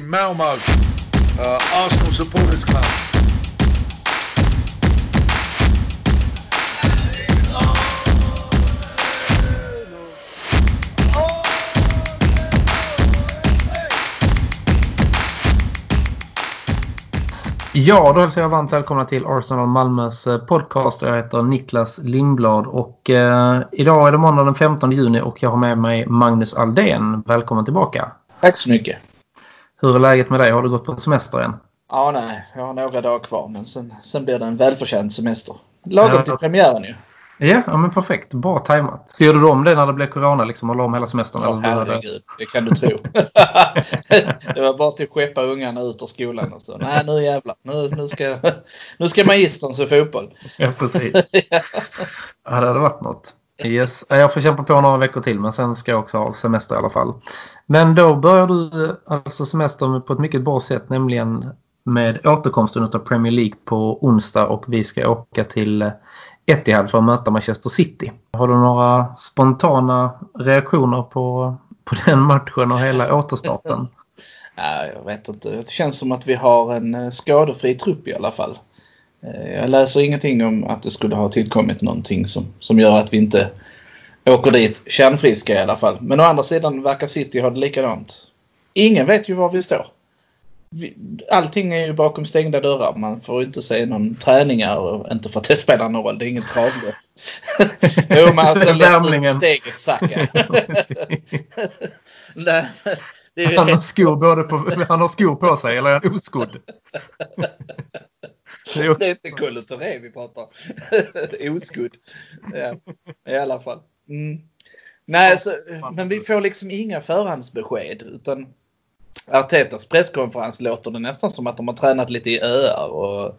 Malmo uh, Arsenal Supporters Club. Ja, då hälsar jag varmt välkomna till Arsenal Malmös eh, podcast. Jag heter Niklas Lindblad och eh, idag är det måndag den 15 juni och jag har med mig Magnus Aldén. Välkommen tillbaka. Tack så mycket. Hur är läget med dig? Har du gått på semester än? Ja, nej. Jag har några dagar kvar men sen, sen blir det en välförtjänt semester. Lagom Ja, till premiären ju. Ja, ja men perfekt. Bra tajmat. Styrde du om det när det blev corona liksom och la om hela semestern? Eller du hade- herregud, det kan du tro. det var bara till att skeppa ungarna ut ur skolan och så. Nej nu jävlar, nu, nu, ska, nu ska magistern se fotboll. Ja, precis. Ja, det hade varit något. Yes. Jag får kämpa på några veckor till men sen ska jag också ha semester i alla fall. Men då börjar du eh, alltså semestern på ett mycket bra sätt nämligen med återkomsten av Premier League på onsdag och vi ska åka till eh, Etihad för att möta Manchester City. Har du några spontana reaktioner på, på den matchen och hela återstarten? Jag vet inte. Det känns som att vi har en eh, skadefri trupp i alla fall. Eh, Jag läser ingenting om att det skulle ha tillkommit någonting som, som gör att vi inte åker dit kärnfriska i alla fall. Men å andra sidan verkar City ha det likadant. Ingen vet ju var vi står. Allting är ju bakom stängda dörrar. Man får inte se någon träningar och inte för att det spelar någon roll. Det är inget travlopp. jo, lätt Värmningen. ut steget Saka. Han har skor, både på, han har skor på sig eller är han oskodd? Det är inte Kolo Touré vi pratar om. Oskodd. Ja, I alla fall. Mm. Nej, så, men vi får liksom inga förhandsbesked. Utan Artetas presskonferens låter det nästan som att de har tränat lite i öar. Och,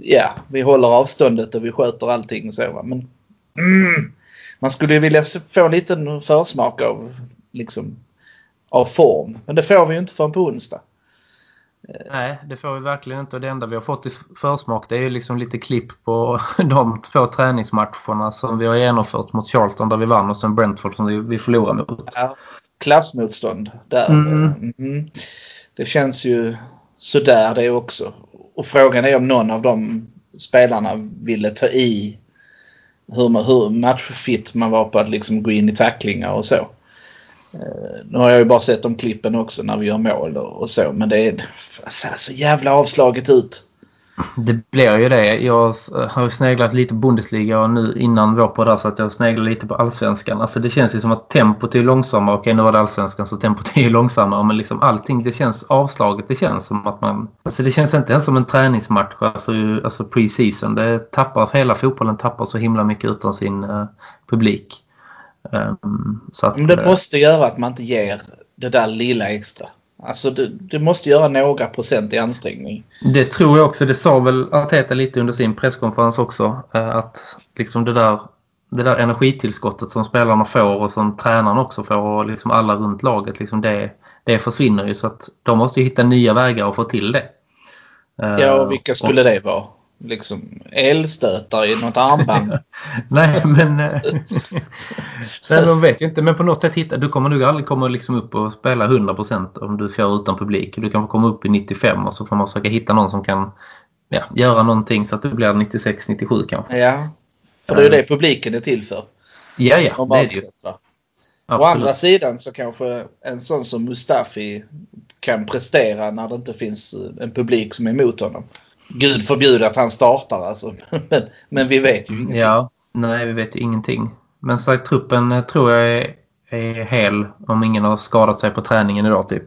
ja, vi håller avståndet och vi sköter allting och så. Va? Men mm, man skulle ju vilja få lite en försmak av, liksom, av form. Men det får vi ju inte förrän på onsdag. Nej, det får vi verkligen inte. Och det enda vi har fått i försmak det är ju liksom lite klipp på de två träningsmatcherna som vi har genomfört mot Charlton där vi vann och sen Brentford som vi- förlorade mot. Ja, klassmotstånd där. Mm. Mhm. Det känns ju sådär det också. Och frågan är om någon av de spelarna ville ta i hur, hur matchfit man var på att liksom gå in i tacklingar och så. Eh, nu har jag ju bara sett de klippen också när vi gör mål och, så men det är ser så jävla avslaget ut. Det blir ju det. Jag har sneglat lite på Bundesliga och nu innan vår på där så att jag sneglar lite på Allsvenskan. Alltså det känns ju som att tempot är långsammare. Okej nu var det Allsvenskan så tempot är ju långsammare men liksom allting det känns avslaget. Det känns som att man... Alltså det känns inte ens som en träningsmatch. Alltså, alltså pre-season. Det tappar, hela fotbollen tappar så himla mycket utan sin uh, publik. Ehm, så att, Men det eh, måste göra att man inte ger det där lilla extra. Alltså det, det måste göra några procent i ansträngning. Det tror jag också. Det sa väl Arteta lite under sin presskonferens också. eh, Att liksom det där, det där energitillskottet som spelarna får och som tränaren också får och liksom alla runt laget. Liksom det, det försvinner ju så att de måste ju hitta nya vägar att få till det. Eh, Ja, och vilka skulle det vara? Liksom elstötar i något armband? Nej, men... eh, Nej, de vet ju inte. Men på något sätt hitta... Du kommer nog aldrig komma liksom upp och spela 100% om du kör utan publik. Du kan komma upp i 95 och så får man försöka hitta någon som kan ja, göra någonting så att det blir 96-97 kanske. ja. För det är ju det publiken är till för. Ja, ja, det är det ju. Å andra sidan så kanske en sån som Mustafi kan prestera när det inte finns en publik som är emot honom. Gud förbjude att han startar alltså. Men, men vi vet ju ingenting. Ja, nej, vi vet ju ingenting. Men så truppen eh, tror jag är, är hel om ingen har skadat sig på träningen idag typ.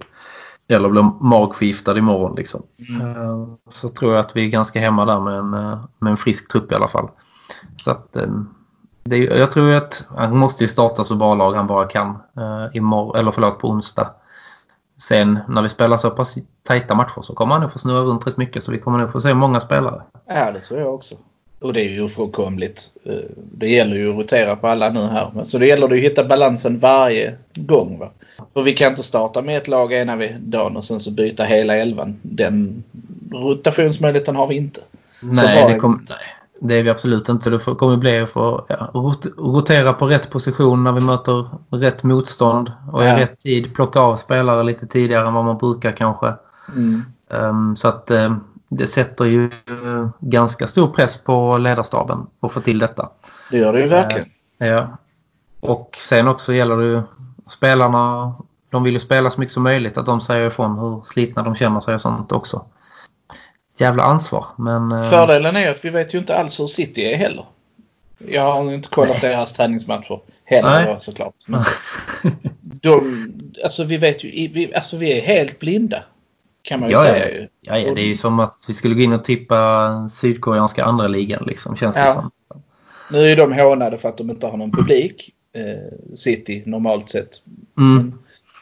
Eller blir magförgiftad imorgon liksom. Mm. Eh, Så tror jag att vi är ganska hemma där med en, eh, med en frisk trupp i alla fall. Så att det, jag tror att han måste ju starta så bra lag han bara kan eh, imorgon, eller förlåt på onsdag. Sen när vi spelar så pass tajta matcher så kommer han nog få snurra runt rätt mycket så vi kommer nog få se många spelare. Ja, det tror jag också. Och det är ju ofrånkomligt. Eh, Det gäller ju att rotera på alla nu här. Så det gäller det att hitta balansen varje gång. Va? För vi kan inte starta med ett lag ena dagen och sen så byta hela elvan. Den rotationsmöjligheten har vi inte. Nej, det det kom, inte. nej. Det är vi absolut inte. Det kommer bli att få ja, rotera på rätt position när vi möter rätt motstånd och i rätt tid plocka av spelare lite tidigare än vad man brukar kanske. Mm. Um, så att um, det sätter ju ganska stor press på ledarstaben att få till detta. Det gör det ju verkligen. Uh, ja. Och sen också gäller det ju spelarna, de vill ju spela så mycket som möjligt, att de säger ifrån hur slitna de känner sig och sånt också. Jävla ansvar. Men, uh, Fördelen är att vi vet ju inte alls hur City är heller. Jag har inte kollat nej. deras träningsmatcher heller nej. såklart. Men de, alltså vi vet ju, vi, alltså vi är helt blinda kan man ju ja, säga. Ju. Ja, ja, det är ju som att vi skulle gå in och tippa sydkoreanska andra ligan liksom, känns ja. det som. Nu är de hånade för att de inte har någon publik, eh, City, normalt sett. Mm. Men,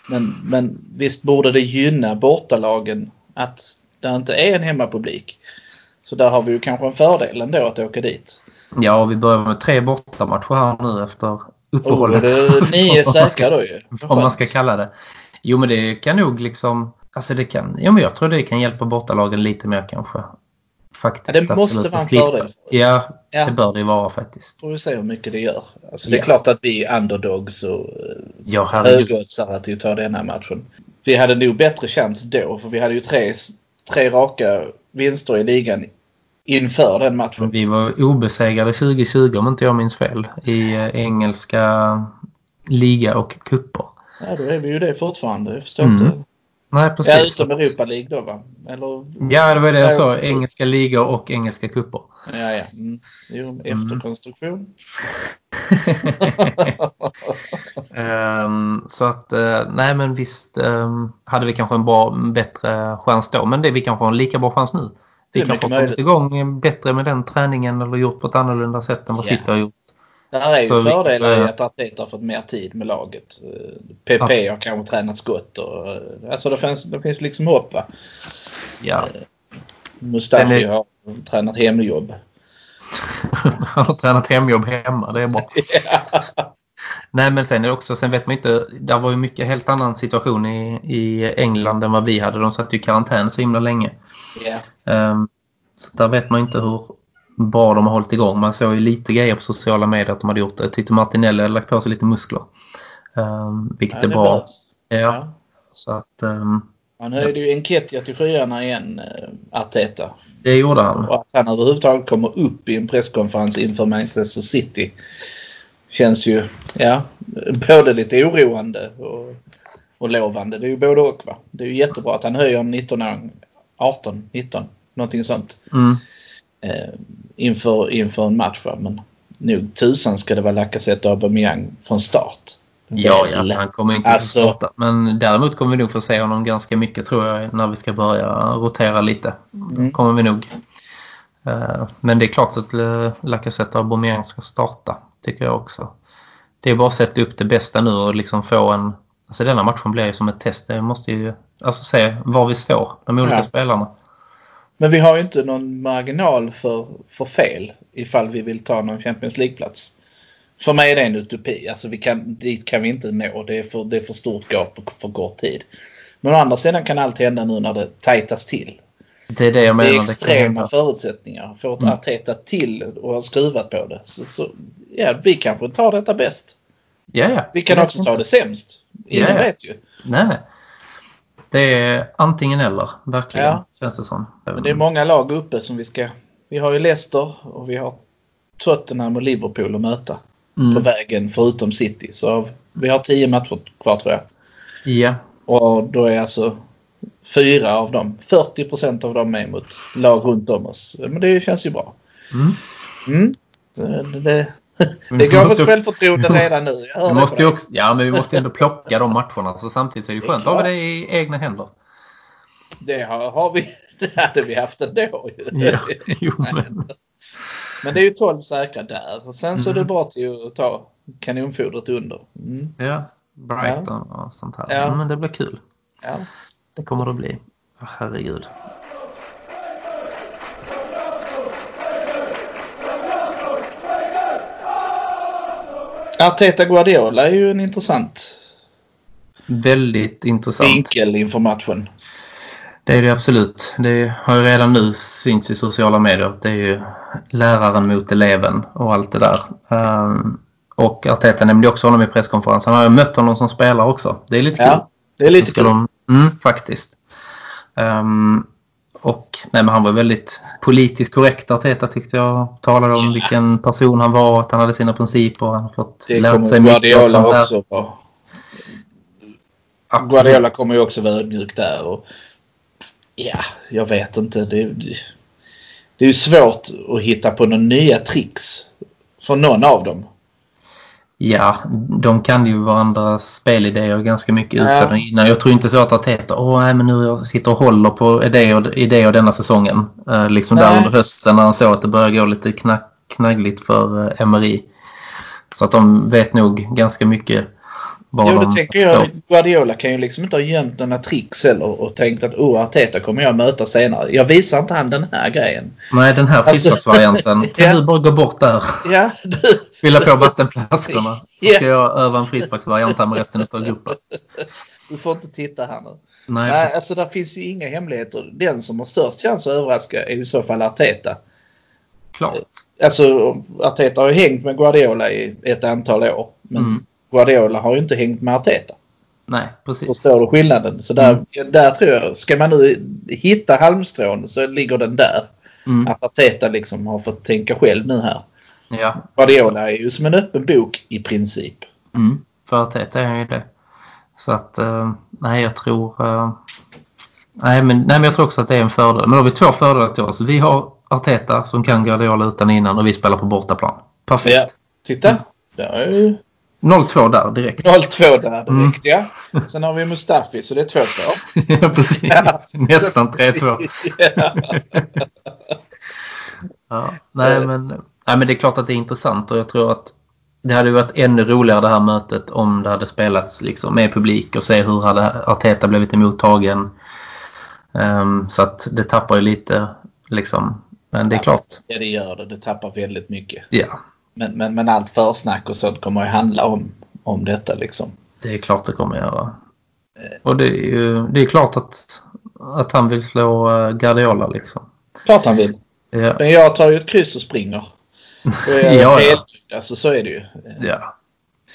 men, men, visst borde det gynna bortalagen att det inte är en hemmapublik. Så där har vi ju kanske en fördel ändå att åka dit. Ja, och vi börjar med tre bortamatcher här nu efter uppehållet. Oh, det, ni är säkra då ju. Om man ska kalla det. Jo, men det kan nog liksom Alltså det kan, ja men jag tror det kan hjälpa bortalagen lite mer kanske. Faktiskt. Ja, det måste vara en fördel för. Ja, ja, det bör det vara faktiskt. Får vi se hur mycket det gör. Alltså det är ja. klart att vi är underdogs och ja, högoddsare till att ta den här matchen. Vi hade nog bättre chans då för vi hade ju tre, tre raka vinster i ligan inför den matchen. Vi var obesegrade 2020 om inte jag minns fel i eh, engelska liga och kupper. Ja, då är vi ju det fortfarande. Jag förstår mm. inte. Nej, precis. Ja, utom Europa League då va? Eller, ja, det var det jag sa. Engelska ligor och engelska kupper. Ja, ja. Mm. Jo, efterkonstruktion. um, så att, uh, nej men visst um, hade vi kanske en bra, bättre chans då. Men det vi kanske har en lika bra chans nu. Vi kanske har kommit igång bättre med den träningen eller gjort på ett annorlunda sätt än vad yeah. City har gjort. Det här är ju fördelar i att Arteta har fått mer tid med laget. PP ja. har kanske tränat skott och alltså det finns, det finns liksom hopp va. Ja. Eh, Mustafi är... har tränat hemjobb. Han har tränat hemjobb hemma, det är bra. ja. Nej men sen är det också, sen vet man inte, det var ju mycket helt annan situation i, i England än vad vi hade. De satt ju i karantän så himla länge. Yeah. Um, så där vet man inte hur, bra de har hållit igång. Man såg ju lite grejer på sociala medier att de hade gjort det. Jag tyckte Martinelli hade lagt på sig lite muskler. Um, vilket ja, är bra. Ja. ja. Så att, um, han höjde ju Enketia till skyarna igen, uh, Arteta. Det gjorde han. Och att han överhuvudtaget kommer upp i en presskonferens inför Manchester City känns ju ja, både lite oroande och, och lovande. Det är ju både och. Va? Det är ju jättebra att han höjer 19 18, 19, någonting sånt. Mm eh, inför, inför en match. Va? Men nog tusan ska det vara Lacazette och Aubameyang från start. Ja, ja alltså, han kommer inte alltså, starta. Men däremot kommer vi nog få se honom ganska mycket tror jag när vi ska börja rotera lite. Mm. kommer vi nog. Uh, men det är klart att Lacazette och Aubameyang ska starta, tycker jag också. Det är bara att sätta upp det bästa nu och liksom få en... Alltså denna matchen blir ju som ett test. Det måste ju alltså se var vi står, de olika ja. spelarna. Men vi har ju inte någon marginal för, för fel ifall vi vill ta någon Champions League-plats. För mig är det en utopi. Alltså vi kan, dit kan vi inte nå. Det är för, det är för stort gap på för kort tid. Men å andra sidan kan allt hända nu när det tajtas till. Det är det jag menar. Det är extrema det förutsättningar. Får mm. Arteta till och har skruvat på det. Så, så, ja, vi kanske tar detta bäst. Ja, ja. Vi kan också ta det sämst. Ingen ja, ja. vet ju. Nej. Det är antingen eller, verkligen, ja. känns det som. Men det är många lag uppe som vi ska... Vi har ju Leicester och vi har Tottenham och Liverpool att möta mm. på vägen förutom City. Så vi har tio matcher kvar tror jag. Ja. Och då är alltså fyra av dem, 40% av dem är mot lag runt om oss. Men det känns ju bra. Mm. Mm. Det, det, det gav oss självförtroende redan nu. Vi måste också, ja, men vi måste ändå plocka de matcherna. Så samtidigt så är det skönt att ha det i egna händer. Det har, har vi. Det hade vi haft ändå. Ja, jo, men. men det är ju 12 säkra där. Sen så mm. är det mm. bra till att ta kanonfodret under. Mm. Ja, Brighton ja. och sånt här. Ja. Men det blir kul. Ja. Det kommer det att bli. herregud. Arteta Guardiola är ju en intressant Väldigt intressant. vinkel inför matchen. Det är det absolut. Det har ju redan nu synts i sociala medier. Det är ju läraren mot eleven och allt det där. Um, och Arteta nämnde också honom i presskonferensen. Han har ju mött honom som spelare också. Det är lite Ja, kul. det är lite kul. De, mm, faktiskt. Um, och nej, men han var väldigt politiskt korrekt Arteta tyckte jag. Talade om Ja. vilken person han var, att han hade sina principer. Han har fått Det lärt sig mycket. Guardiola också vara. Guardiola kommer ju också vara ödmjuk där. Och, ja, jag vet inte. Det, det, det är ju svårt att hitta på några nya tricks för någon av dem. Ja, de kan ju varandras spelidéer ganska mycket Ja. utan innan. Jag tror inte så att Arteta, åh nej men nu jag sitter och håller på idé och, idé och denna säsongen. Eh, liksom där Nej. under hösten när han såg att det började gå lite knack, knaggligt för eh, MRI. Så att de vet nog ganska mycket vad Jo, de det tänker jag. Guardiola kan ju liksom inte ha gömt några tricks heller och tänkt att oh, Arteta kommer jag möta senare. Jag visar inte han den här grejen. Nej, den här Alltså- frisparksvarianten. Kan Ja. du bara gå bort där? Ja, du. Fylla på vattenflaskorna. Så ska jag öva en frisparksvariant här med resten av gruppen. Du får inte titta här nu. Nej, Nej, alltså där finns ju inga hemligheter. Den som har störst chans att överraska är i så fall Arteta. klart. Alltså Arteta har ju hängt med Guardiola i ett antal år. Men Mm. Guardiola har ju inte hängt med Arteta. Nej, precis. Förstår du skillnaden? Så där, Mm. där tror jag, ska man nu hitta halmstrån så ligger den där. Mm. Att Arteta liksom har fått tänka själv nu här. Ja, Guardiola är ju som en öppen bok i princip. Mm, för Arteta är ju det. Så att, eh, nej jag tror... eh, nej, men, nej men jag tror också att det är en fördel. Men då har vi två fördelar till oss. Vi har Arteta som kan Guardiola utan innan och vi spelar på bortaplan. Perfekt. Ja. Titta! Det är ju 0-2 där direkt. 0-2 där direkt Mm. ja. Sen har vi Mustafi så det är 2-2. ja, precis. Nästan 3-2. Ja. Ja, nej, men, nej men det är klart att det är intressant och jag tror att det hade varit ännu roligare det här mötet om det hade spelats liksom med publik och se hur hade Arteta blivit emottagen. Ehm, så att det tappar ju lite liksom. Men det är klart. ja det gör det. Det tappar väldigt mycket. Ja, Men, men, men allt försnack och sånt kommer ju handla om, om detta liksom. det är klart det kommer göra. Och det är ju det är klart att, att han vill slå eh, Guardiola liksom. Klart han vill. Ja, Men jag tar ju ett kryss och springer. Är Ja, ja. alltså så är det ju. ja.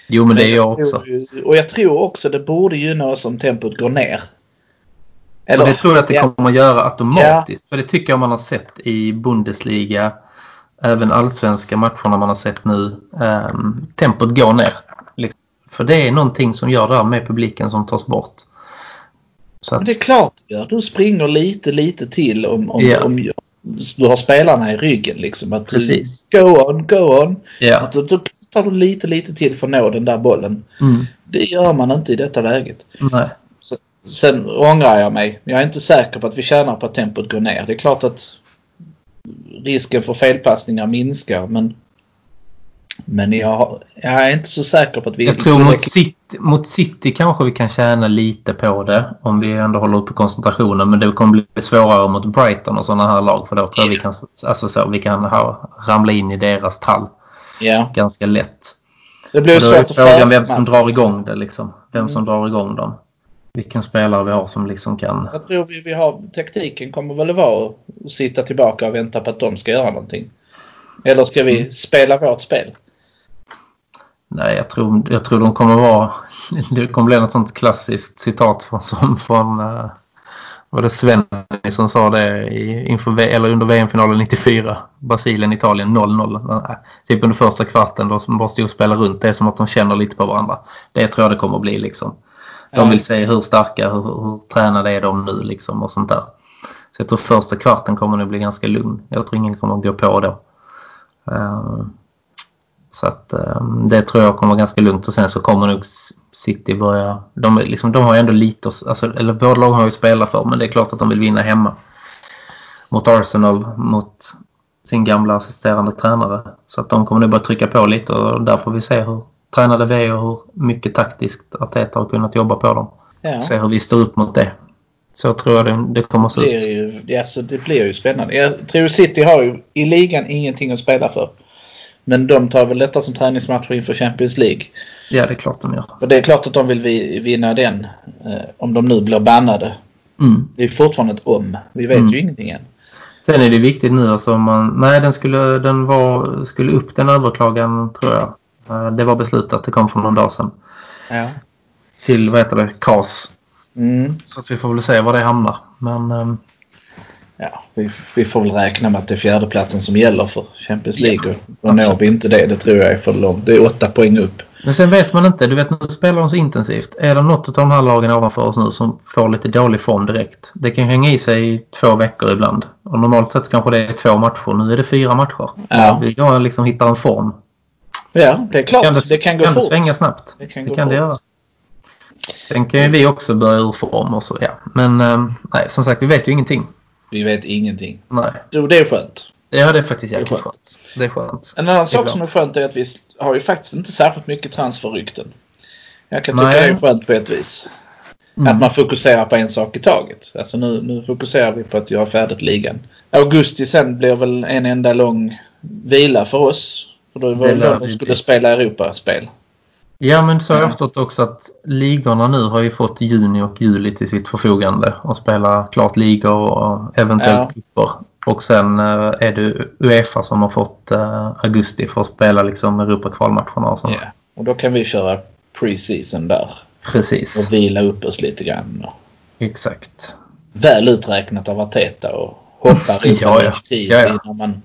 Jo men det är jag också. Och jag tror också det borde gynna oss om tempot går ner. Och det tror jag att det ja, kommer att göra automatiskt. För det tycker jag man har sett i Bundesliga. Även allsvenska matcherna man har sett nu. Um, tempot går ner. Liksom. För det är någonting som gör det här med publiken som tas bort. Så Men att, det är klart ja, du springer lite, lite till om, om, Ja. om du har spelarna i ryggen liksom. Att Precis. Go on, go on. ja. Att då, då tar du lite, lite till för att nå den där bollen. Mm, Det gör man inte i detta läget. nej. Sen ångrar jag mig. Jag är inte säker på att vi tjänar på att tempot går ner. Det är klart att risken för felpassningar minskar men men jag, jag är inte så säker på att vi... Jag tror mot City, mot City kanske vi kan tjäna lite på det. Om vi ändå håller uppe koncentrationen. Men det kommer bli svårare mot Brighton och sådana här lag. För då tror jag vi kan, alltså så, vi kan ha, ramla in i deras tall Ja, ganska lätt. det blir svårt att frågan vem som drar igång det liksom. Vem som Mm. drar igång dem. Vilken spelare vi har som liksom kan... Jag tror vi, vi har, taktiken kommer väl att vara att sitta tillbaka och vänta på att de ska göra någonting. Eller ska vi Mm. spela vårt spel? Nej, jag tror, jag tror de kommer vara... Det kommer bli något sånt klassiskt citat från, som från... Uh, var det Sven som sa det i, inför, eller under VM-finalen 94? Brasilien, Italien 0-0. Nej, Typ under första kvarten då som bara stod och spelade runt. Det är som att de känner lite på varandra. Det tror jag det kommer att bli liksom. De vill se hur starka, hur, hur tränade är de nu liksom och sånt där. Så jag tror första kvarten kommer det bli ganska lugn. Jag tror ingen kommer att gå på då. Eh, så att eh, det tror jag kommer vara ganska lugnt och sen så kommer nog City börja... De, liksom, de har ju ändå lite, alltså, eller båda lag har ju spelat för men det är klart att de vill vinna hemma. Mot Arsenal, mot sin gamla assisterande tränare. Så att de kommer nog börja trycka på lite och där får vi se hur tränade vi är och hur mycket taktiskt Arteta har kunnat jobba på dem. Ja. Se hur vi står upp mot det. Så tror jag det, det kommer att se Det, ut. ju, alltså, det blir ju spännande. Jag tror City har ju i ligan ingenting att spela för. Men de tar väl detta som träningsmatcher inför Champions League. Ja, det är klart de gör. Och det är klart att de vill vi- vinna den. Eh, om de nu blir bannade. Mm. Det är fortfarande ett om. Vi vet Mm. ju ingenting än. Sen är det viktigt nu alltså om man... Nej, den skulle, den var, skulle upp den överklagan tror jag. Eh, Det var beslutat. Det kom för någon dag sedan. Ja. Till, vad heter det, KAS. Mm. Så att vi får väl se var det hamnar. Men ehm, Ja, vi, vi får väl räkna med att det är fjärdeplatsen som gäller för Champions Ja, League. och och når vi inte det, det tror jag är för långt. Det är åtta poäng upp. Men sen vet man inte. Du vet nu spelar de så intensivt. Är det något av de här lagen ovanför oss nu som får lite dålig form direkt? Det kan hänga i sig i två veckor ibland. Och normalt sett kanske det är två matcher. Nu är det fyra matcher. Ja. Vi går liksom hittar en form. Ja, det är klart. Kan det, det, kan gå kan det fort. svänga snabbt. Det kan det gå kan det fort. göra. Sen kan ju vi också börja ur form och så ja. Men ehm, nej, som sagt vi vet ju ingenting. Vi vet ingenting. Nej. Jo, det är skönt. Ja det är faktiskt Det är jäkligt skönt. skönt. Det är skönt. En annan sak som är skönt är att vi har ju faktiskt inte särskilt mycket transferrykten. Jag kan Nej. tycka det är skönt på ett vis. Mm. Att man fokuserar på en sak i taget. Alltså nu, nu fokuserar vi på att göra färdigt ligan. Augusti sen blir väl en enda lång vila för oss. För då var Det då de vi skulle spela Europaspel. Ja men så har jag Ja. förstått också att ligorna nu har ju fått juni och juli till sitt förfogande och spela klart ligor och eventuellt Ja. cuper. Och sen eh, är det Uefa som har fått eh, augusti för att spela liksom Europakvalmatcherna och sånt. Ja. Och då kan vi köra pre-season där. Precis, Och vila upp oss lite grann. Exakt. väl uträknat av Arteta och hoppa Europa Ja, ja. i tid Ja, ja. innan man...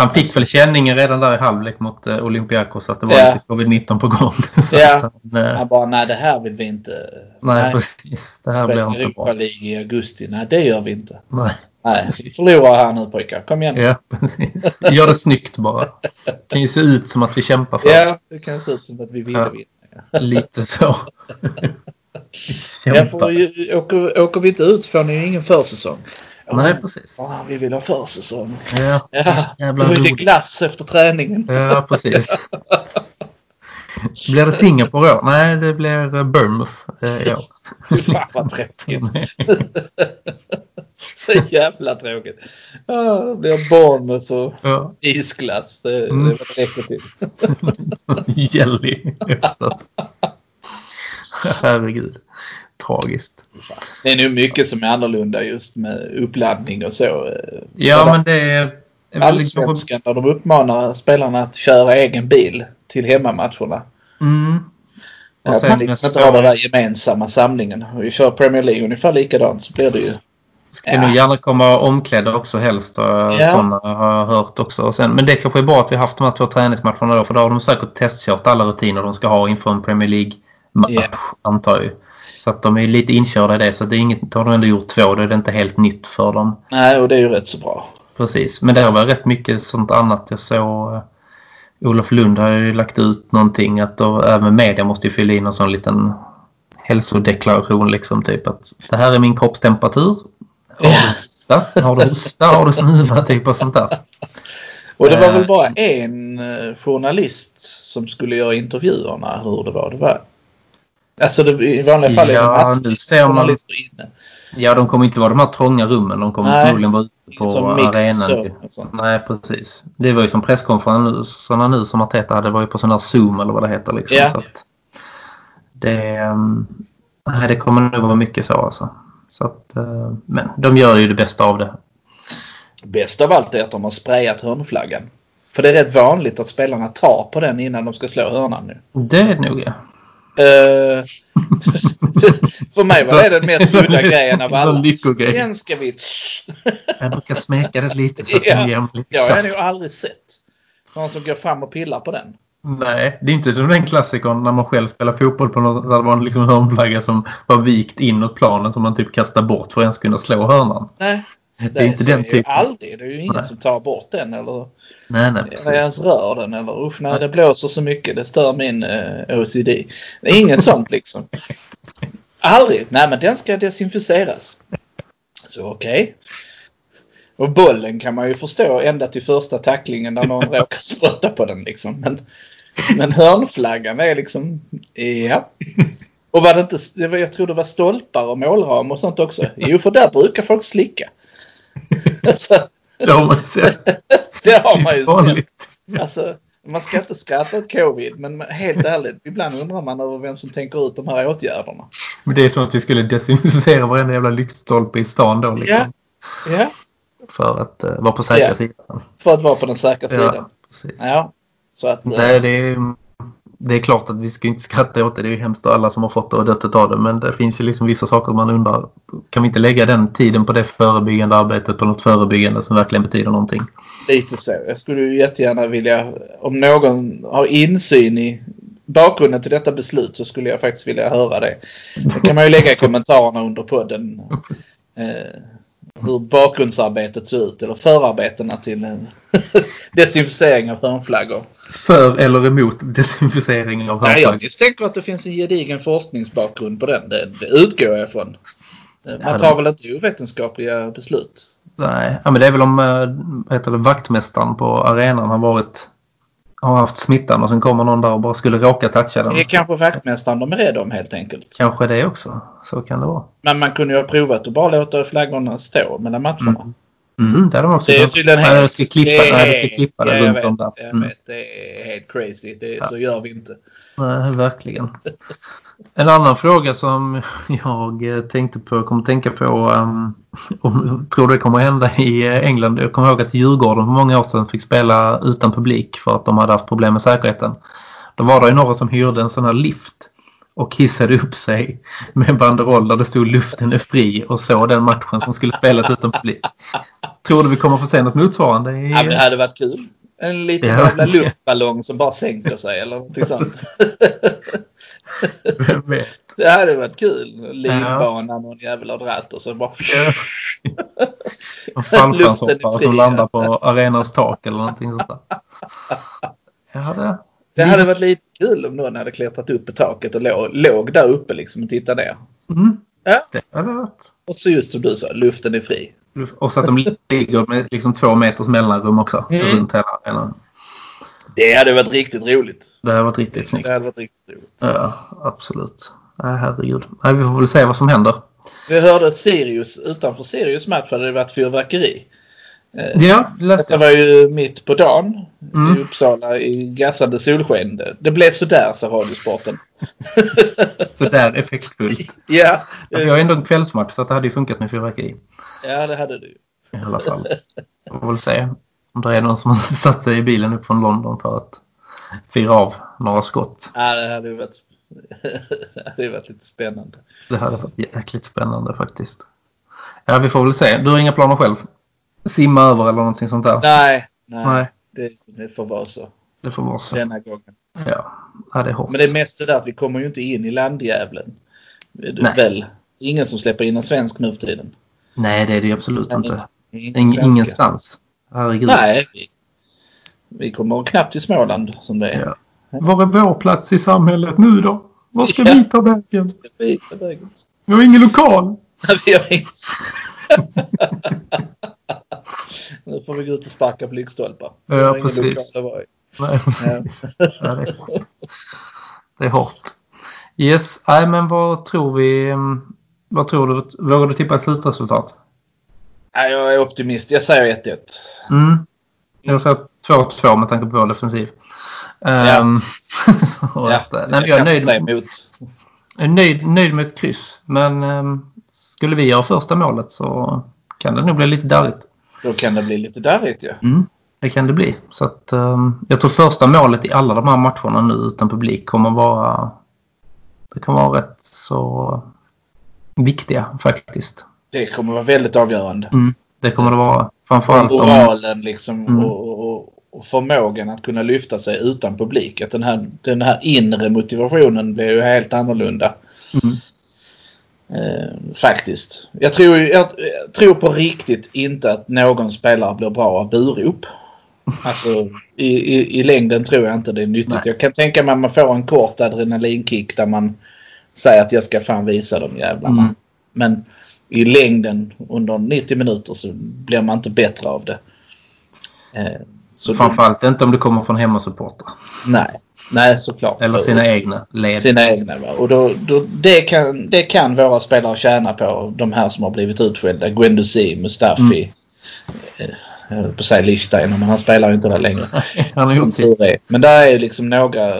Han fick väl känningen redan där i halvlek mot eh, Olympiakos att det var Ja. lite covid-19 på gång. Ja. han, eh, Han bara, nej det här vill vi inte. nej, precis. Det här blir Spela inte Europa bra. League i augusti. Nej, det gör vi inte. Nej. Nej, vi förlorar här nu pojkar. Kom igen. Ja, precis. Gör det snyggt bara. Det kan ju se ut som att vi kämpar för Ja, det kan se ut som att vi ville Ja. vinna. Lite så. Ja, Kämpa. för ju- åker, åker vi inte ut får ni ju ingen försäsong. Nej, precis. ja, vi vill ha försäsong. Ja, Ja, jävla då är det glass efter träningen. Ja, precis. Blir det Singapore år? Nej, det blir eh, Bournemouth eh, i år. Fan vad tråkigt. Så jävla tråkigt. Ja, det blir Bournemouth och Ja, isglass. Det, Mm. det räcker till. Jelly. Herregud. Tragiskt. Det är nog mycket som är annorlunda just med uppladdning och så. eh, Ja, men det är... Allsvenskan där de uppmanar spelarna att köra egen bil till hemmamatcherna. Mm. Och Att sen man liksom inte har den där gemensamma samlingen. Vi kör Premier League ungefär likadant så blir det ju. Ska nog gärna komma omklädda också helst. Ja. Ja. Sådana har jag hört också. Och sen, men det kanske är bra att vi har haft de här två träningsmatcherna då. För då har de säkert testkört alla rutiner de ska ha inför en Premier League-match. Ja. Antar jag. Så att de är lite inkörda i det. Så det är inget, har de ändå gjort två. Då är det inte helt nytt för dem. Nej, och det är ju rätt så bra. Precis. Men det varit rätt mycket sånt annat. Jag såg eh, Olof Lund har ju lagt ut någonting. Att då, även media måste ju fylla in en sån liten hälsodeklaration. Liksom typ att det här är min kroppstemperatur. Har du hosta? Har du hosta? Har du snuva? Typ och sånt där. Och det var Eh. väl bara en eh, journalist som skulle göra intervjuerna hur det var. Det var Alltså det, i vanliga fall är det Ja, massor ser man- journalister inne. Ja, de kommer inte vara de här trånga rummen. De kommer förmodligen vara ute på Som arenan. så. Nej, precis. Det var ju som presskonferenserna nu som Arteta hade. Det var ju på sån här Zoom eller vad det heter. Liksom. Ja. Så att det, ehm, nej, det kommer nog vara mycket så alltså. Så att, eh, men de gör ju det bästa av det. Bäst av allt är att de har sprayat hörnflaggan. För det är rätt vanligt att spelarna tar på den innan de ska slå hörnan nu. Det är det nog ja. Eh, för mig var det den mest udda grejen av alla. Den ska vi... Jag brukar smeka det lite så att Ja. den ger lite Jag har nog aldrig sett någon som går fram och pillar på den. Nej, det är inte som den klassikern när man själv spelar fotboll på något där det var en liksom hörnflagga som var vikt inåt planen som man typ kastar bort för att ens kunna slå hörnan. Nej. Det är inte den typen. Aldrig. Det är ju ingen Nej. som tar bort den eller, Nej, nej, eller ens rör den. Eller usch, nej, det blåser så mycket. Det stör min eh, OCD. Det är inget sånt liksom. Aldrig. Nej, men den ska desinficeras. Så okej. Och bollen kan man ju förstå ända till första tacklingen där någon råkar spotta på den liksom. Men, men hörnflaggan är liksom, ja. Och var det inte, jag tror det var stolpar och målram och sånt också. Jo, för där brukar folk slicka. Alltså, Det har man ju sett. det har man ju sett. Alltså, man ska inte skratta åt covid, men helt ärligt, ibland undrar man över vem som tänker ut de här åtgärderna. Men det är som att vi skulle desinficera varenda jävla lyktstolpe i stan då. Liksom. Ja. ja. För att uh, vara på säkra Ja. sidan. För att vara på den säkra sidan. Ja, precis. Ja. Så att, eh, Nej, det är, det är klart att vi ska inte skratta åt det. Det är ju hemskt alla som har fått det och dött av det. Men det finns ju liksom vissa saker man undrar. Kan vi inte lägga den tiden på det förebyggande arbetet på något förebyggande som verkligen betyder någonting? Lite så. Jag skulle ju jättegärna vilja, om någon har insyn i bakgrunden till detta beslut så skulle jag faktiskt vilja höra det. Det kan man ju lägga kommentarerna under podden. Eh, hur bakgrundsarbetet ser ut eller förarbetena till en desinficering av hörnflaggor. För eller emot desinficering av Nej, hörnflagg? jag misstänker att det finns en gedigen forskningsbakgrund på den. Det, det utgår jag ifrån. Eh, Man tar väl inte ovetenskapliga beslut? Nej, ja, men det är väl om äh, heter det, vaktmästaren på arenan har varit har haft smittan och sen kommer någon där och bara skulle råka toucha den. Det är kanske vaktmästaren de är rädda om helt enkelt. Kanske det också. Så kan det vara. Men man kunde ju ha provat att bara låta flaggorna stå mellan matcherna. Mm, det hade de också Det är tydligen Nej, helt... de ska klippa, det är- nej, de ska klippa det ja, jag runt vet, om där. Jag Mm. vet, det är helt crazy. Det, Så gör vi inte. Nej, verkligen. En annan fråga som jag tänkte på, kommer tänka på, um, om, tror det kommer hända i England. Jag kommer ihåg att Djurgården för många år sedan fick spela utan publik för att de hade haft problem med säkerheten. Då var det ju några som hyrde en sån här lift och hissade upp sig med en banderoll där det stod luften är fri och så den matchen som skulle spelas utan publik. Tror du vi kommer få se något motsvarande? I... Ja, men det hade varit kul. En liten Ja. jävla luftballong som bara sänker sig eller någonting sånt. Vem vet? Det hade varit kul. Linbana någon jävel har dragit och så bara... En fallskärmshoppare som ja. landar på arenans tak eller någonting sånt där. Ja, det, Det hade varit lite kul om någon hade klättrat upp på taket och låg, låg där uppe liksom och tittade ner. mm, Ja. det hade varit. Och så just som du sa, luften är fri. Och så att de ligger med liksom två meters mellanrum också Mm. runt hela arenan. Det hade varit riktigt roligt. Det hade varit riktigt snyggt. Det hade varit riktigt roligt. Ja, absolut. Nej, herregud. Nej, vi får väl se vad som händer. Vi hörde Sirius, utanför Sirius match hade det varit fyrverkeri. Eh, Ja, det läste jag. var ju mitt på dagen Mm. i Uppsala i gassande solsken. Det- Det blev sådär sa Radiosporten. Så där effektfullt. ja, Vi har ändå en kvällsmatch så det hade ju funkat med fyrverkeri. ja, det hade du. I alla fall. Vi får väl se om det är någon som har satt sig i bilen upp från London för att fira av några skott. Ja, det hade ju varit, det hade varit lite spännande. Det hade varit jäkligt spännande faktiskt. Ja, vi får väl se. Du har inga planer själv? Simma över eller någonting sånt där? Nej, nej. Nej, Det, det får vara så det får vara så. denna gången. Ja, ja det är hårt. Men det är mest det där att vi kommer ju inte in i landjävlen. Nej. Väl. Ingen som släpper in en svensk nu för tiden. Nej, det är det ju absolut inte. Ingen ingenstans. Herregud. Nej, vi, vi kommer knappt till Småland som det är. Ja. Var är vår plats i samhället nu då? Var ska Ja. vi ta vägen? Vi. Vi har ingen lokal. Vi har inget. Får vi gå ut och sparka på lyktstolpar. Ja, precis. Nej, Ja. precis. Ja, det, är hårt. det är hårt. Yes, nej men vad tror vi? mm, Vad tror du? Vågar du tippa ett slutresultat? Ja, jag är optimist. Jag säger 1-1. Mm. Jag säger 2-2 med tanke på vår defensiv. Ehm, så Ja, att, eh, nej, jag är nöjd, säga emot. är nöjd, nöjd med ett kryss. Men ehm, skulle vi göra första målet så kan det nog bli lite darrigt. Då kan det bli lite darrigt ja. Mm, det kan det bli. Så att, ehm, jag tror första målet i alla de här matcherna nu utan publik kommer vara det kommer vara rätt så viktiga faktiskt. Det kommer vara väldigt avgörande. Mm, det kommer det vara. Framförallt om... Moralen liksom Mm. och, och, och förmågan att kunna lyfta sig utan publik. Att den här, den här inre motivationen blir ju helt annorlunda. Mm. Eh, faktiskt. Jag tror, jag, jag tror på riktigt inte att någon spelare blir bra av burop. Alltså i, i, i längden tror jag inte det är nyttigt. Nej. Jag kan tänka mig att man får en kort adrenalinkick där man säger att jag ska fan visa de jävlarna. Mm. Men i längden under 90 minuter så blir man inte bättre av det. Eh, så Framförallt inte om det kommer från hemmasupportrar. nej, nej såklart. Eller sina egna led. Sina egna. Va? Och då, då, det, kan, det kan våra spelare tjäna på. De här som har blivit utskällda. Guendouzi, Mustafi. Mm. Jag höll på att säga Lichsteiner men han spelar ju inte där längre. Han har Som tur är. Men där är liksom några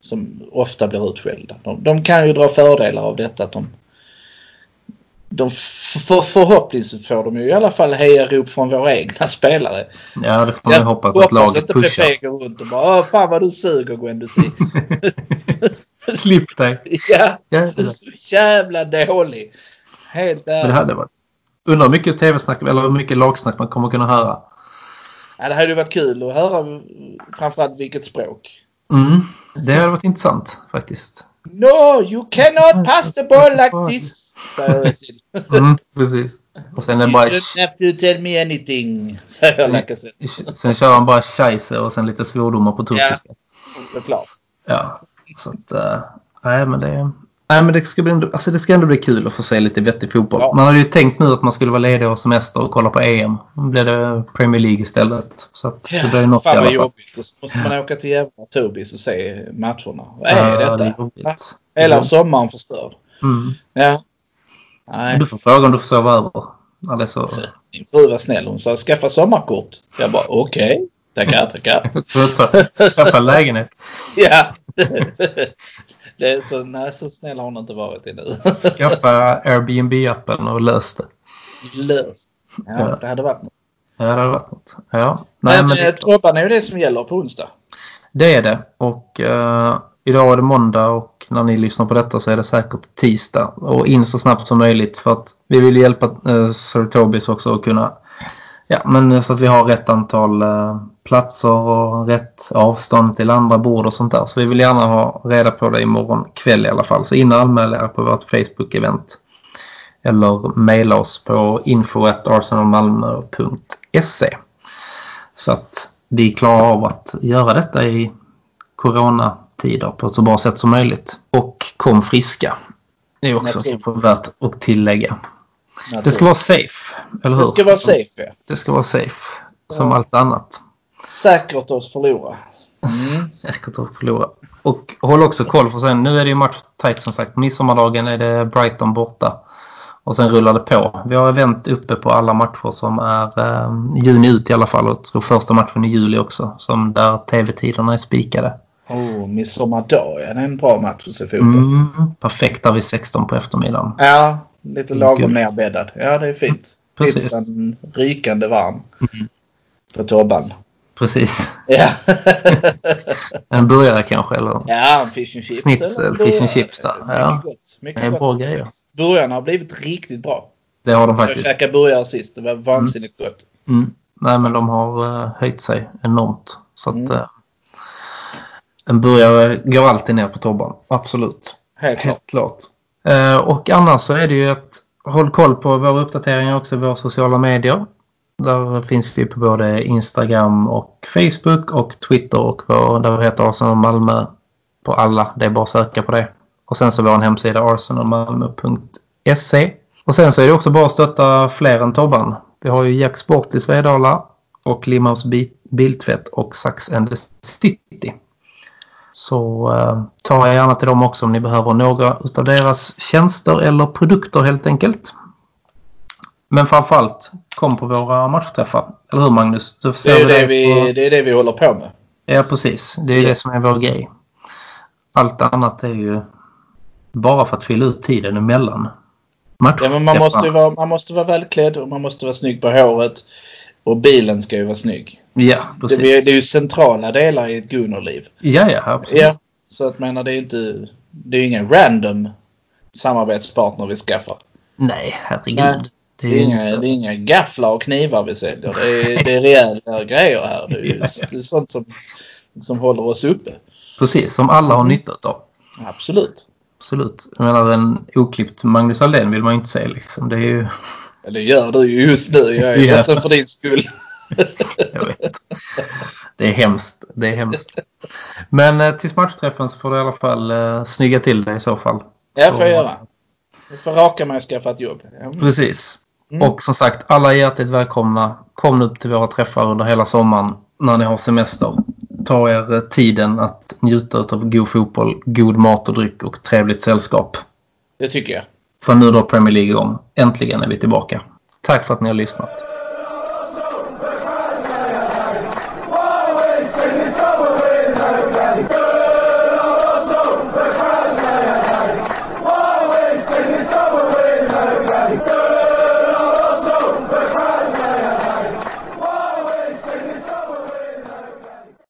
som ofta blir utskällda. De, de kan ju dra fördelar av detta att de de för, förhoppningsvis får de ju i alla fall hejarop från våra egna spelare. Ja, det får man ju hoppas att laget pushar. Jag hoppas inte runt och bara fan vad du suger Guendouzi. Klipp dig. Ja, du är så jävla dålig. Helt ärligt. Men det hade varit. Undrar hur mycket tv-snack eller hur mycket lagsnack man kommer kunna höra. Ja, det hade varit kul att höra framförallt vilket språk. Mm, det hade varit intressant faktiskt. No, you cannot pass the ball like this, säger Özil. mm, precis. Och sen det bara... You don't have to tell me anything, säger Lacazette. Sen kör han bara scheisse och sen lite svordomar på turkiska. Ja, såklart. Ja, så att... Uh, nej, men det... Nej, men det ska, bli, alltså det ska ändå bli kul att få se lite vettig fotboll. Ja. Man hade ju tänkt nu att man skulle vara ledig och semester och kolla på EM. Nu blev det Premier League istället. Så att det blir något fan vad jobbigt. Och så måste man åka till jävla Tobis och se matcherna. Vad är ja, detta? Det är jobbigt. Hela sommaren förstörd. Mm. Ja. Nej. Du får fråga om du får sova över. Eller så... Min fru var snäll. Hon sa skaffa sommarkort. Jag bara okej. Okay. Tackar, tackar. Skaffa lägenhet. ja. Det så, nej, så snäll har hon inte varit ännu. Skaffa Airbnb-appen och lös det. Lös? Ja, ja, det hade varit något. Ja, det hade varit något. Ja. Nej, men men det... Tobban är ju det som gäller på onsdag. Det är det. Och uh, idag är det måndag och när ni lyssnar på detta så är det säkert tisdag. Och in så snabbt som möjligt för att vi vill hjälpa uh, Sir Tobis också att kunna Ja, men så att vi har rätt antal uh, platser och rätt avstånd till andra bord och sånt där. Så vi vill gärna ha reda på det imorgon kväll i alla fall. Så in och anmäl er på vårt Facebook-event. Eller mejla oss på info.arsenalmalmo.se Så att vi klarar av att göra detta i coronatider på ett så bra sätt som möjligt. Och kom friska. Det är också värt att tillägga. Det ska vara safe, eller hur? Det ska vara safe, ja. Det ska vara safe, som ja. allt annat. Säkert att förlora. Mm. Säkert att förlora. Och håll också koll för sen, nu är det ju match tight som sagt. Midsommardagen är det Brighton borta. Och sen rullar det på. Vi har event uppe på alla matcher som är eh, juni ut i alla fall. Och tror första matchen i juli också. Som där tv-tiderna är spikade. Oh, midsommardag, ja. Det är en bra match att se fotboll. Mm, perfekt där vid 16 på eftermiddagen. Ja, lite lagom nerbäddad. Ja, det är fint. Precis. Pizzan rykande varm. Mm. På Tobban. Precis. Ja. en burgare kanske eller? Ja, en fish and chips. Schnitzel, fish and chips där. Ja. Mycket gott. Mycket det är gott. bra grejer. Burgarna har blivit riktigt bra. Det har de faktiskt. Jag käkade burgare sist. Det var vansinnigt mm. gott. Mm. Nej men de har uh, höjt sig enormt. Så att uh, en burgare går alltid ner på Tobban. Absolut. Helt, Helt klart. Uh, och annars så är det ju att håll koll på våra uppdateringar också i våra sociala medier. Där finns vi på både Instagram och Facebook och Twitter och vår, där vi heter Arsenal Malmö på alla. Det är bara att söka på det. Och sen så vår hemsida arsenalmalmo.se. Och sen så är det också bara att stötta fler än Tobban. Vi har ju Jack Sport i Svedala och Limhamns Biltvätt och Sax and the City. Så eh, ta gärna till dem också om ni behöver några utav deras tjänster eller produkter helt enkelt. Men framförallt kom på våra matchträffar. Eller hur Magnus? Det, är det, vi, på... det är det vi håller på med. Ja precis. Det är ja. det som är vår grej. Allt annat är ju bara för att fylla ut tiden emellan Ja, men man, måste vara, man måste vara välklädd och man måste vara snygg på håret. Och bilen ska ju vara snygg. Ja, precis. Det, det är ju centrala delar i ett Gunnar-liv. Ja, ja, absolut. Ja, så att menar det är inte... Det är ingen random samarbetspartner vi skaffar. Nej, herregud. Nej. Det är, det är, inga, det är inga gafflar och knivar vi säljer. Det är, det är rejäla grejer här. Det är, det är sånt som, som håller oss uppe. Precis, som alla har nytta av. Absolut. Absolut. Jag menar en oklippt Magnus Aldén vill man ju inte se liksom. Det är ju... Det gör du ju just nu. Jag är ledsen för din skull. Jag vet. Det är hemskt. Det är hemskt. Men eh, tills matchträffen så får du i alla fall eh, snygga till det i så fall. Ja, får jag göra. Jag får raka mig och skaffa ett jobb. Mm. Precis. Mm. Och som sagt, alla är hjärtligt välkomna. Kom upp till våra träffar under hela sommaren när ni har semester. Ta er eh, tiden att njuta av god fotboll, god mat och dryck och trevligt sällskap. Det tycker jag. För nu då Premier League igång. Äntligen är vi tillbaka. Tack för att ni har lyssnat.